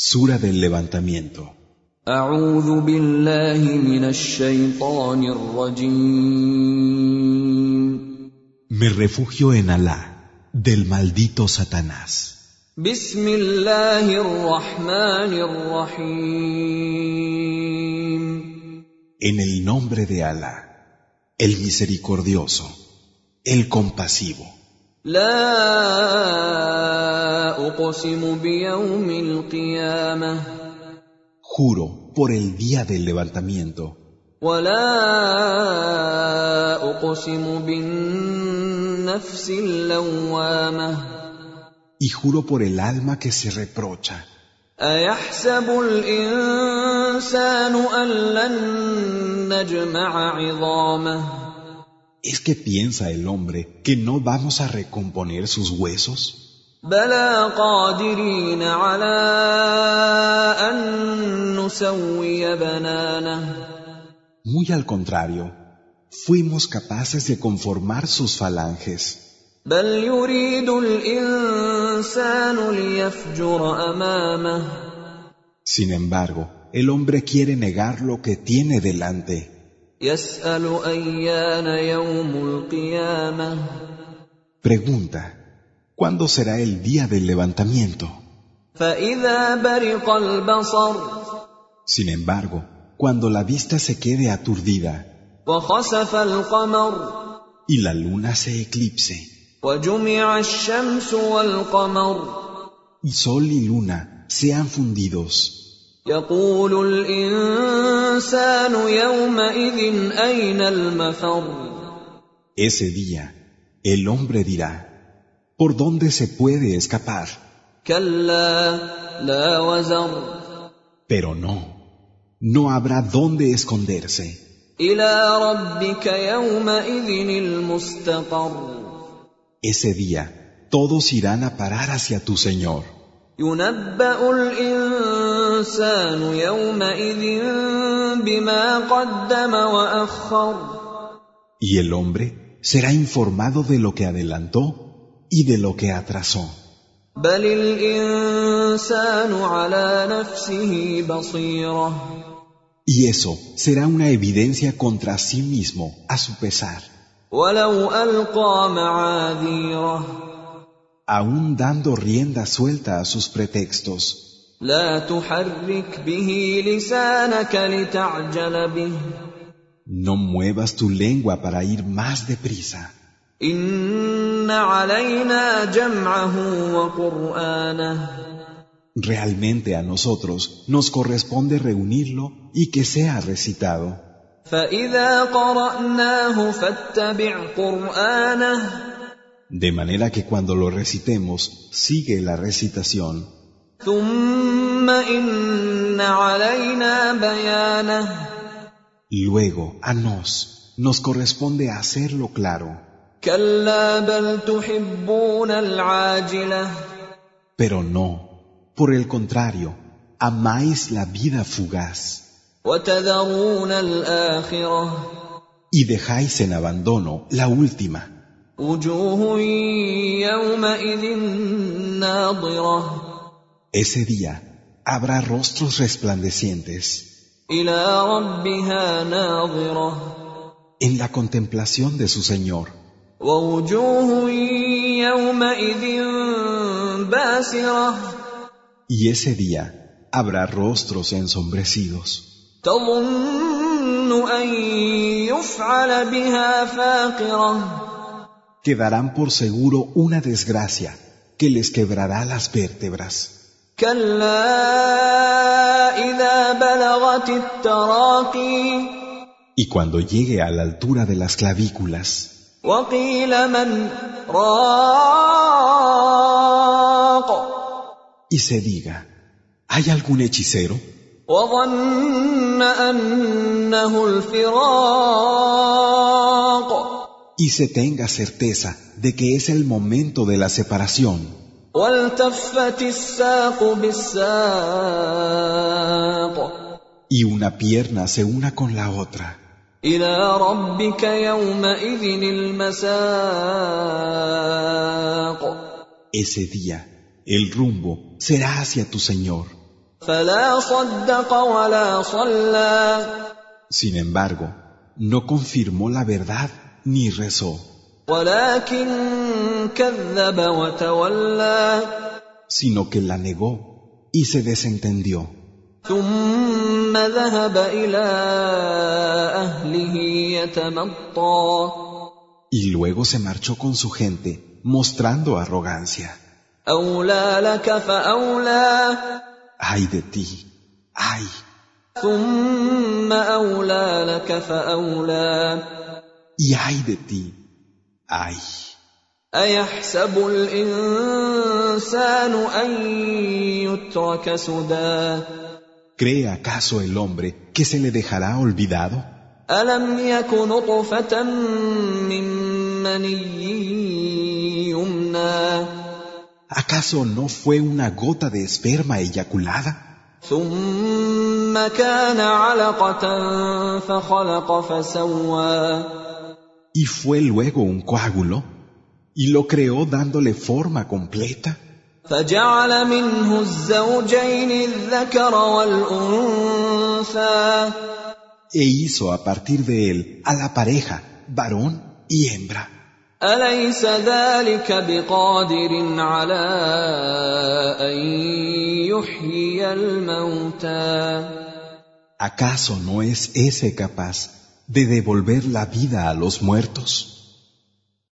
Sura del Levantamiento. Me refugio en Alá, del maldito Satanás. En el nombre de Alá, el misericordioso, el compasivo. لا أقسم بيوم القيامة Juro por el día del levantamiento ولا أقسم بالنفس اللوامة y juro por el alma que se reprocha. أيحسب الإنسان أن لن نجمع عظامه ¿Es que piensa el hombre que no vamos a recomponer sus huesos? Muy al contrario, fuimos capaces de conformar sus falanges. Sin embargo, el hombre quiere negar lo que tiene delante. Pregunta, ¿cuándo será el día del levantamiento? Sin embargo, cuando la vista se quede aturdida y la luna se eclipse y sol y luna sean fundidos يقول الإنسان يومئذ أين المفر ese día el hombre dirá, ¿por dónde se puede escapar? كلا لا وزر Pero no, no habrá dónde esconderse. إلى ربك يومئذ المستقر Ese día todos irán a parar hacia tu Señor. ينبأ الإنسان يومئذ بما قدم وأخر Y el hombre será informado de lo que adelantó y de lo que atrasó. بل الإنسان على نفسه بصيرة Y eso será una evidencia contra sí mismo a su pesar, ولو ألقى معاذيره aún dando rienda suelta a sus pretextos. No muevas tu lengua para ir más deprisa. Realmente a nosotros nos corresponde reunirlo y que sea recitado. De manera que cuando lo recitemos, sigue la recitación. Luego, a nos, nos corresponde hacerlo claro. Pero no, por el contrario, amáis la vida fugaz. Y dejáis en abandono la última. Ese día habrá rostros resplandecientes. en la contemplación de su Señor. Y ese día habrá rostros ensombrecidos Quedarán por seguro una desgracia que les quebrará las vértebras. كلا إذا بلغت التراقي Y cuando llegue a la altura de las clavículas وقيل من راق y se diga, ¿hay algún hechicero? وظن أنه الفراق y se tenga certeza de que es el momento de la separación. Y una pierna se una con la otra. Ese día, el rumbo será hacia tu Señor. Sin embargo, no confirmó la verdad ni rezó. Sino que la negó y se desentendió. Y luego se marchó con su gente, mostrando arrogancia. Ay de ti, ay ¡Y ay de ti! ¡Ay! ايحسب الانسان ان يترك سدى ¿Cree acaso el hombre que se le dejará olvidado? الم يك نطفه من مني يمنى ¿Acaso no fue una gota de esperma eyaculada? ثم كان علقه فخلق فسوى ¿Y fue luego un coágulo? ¿Y lo creó dándole forma completa? فجعل منه الزوجين الذكر والانثى E hizo a partir de él a la pareja, varón y hembra. اليس ذلك بقادر على ان يحيي الموتى ¿Acaso no es ese capaz de devolver la vida a los muertos?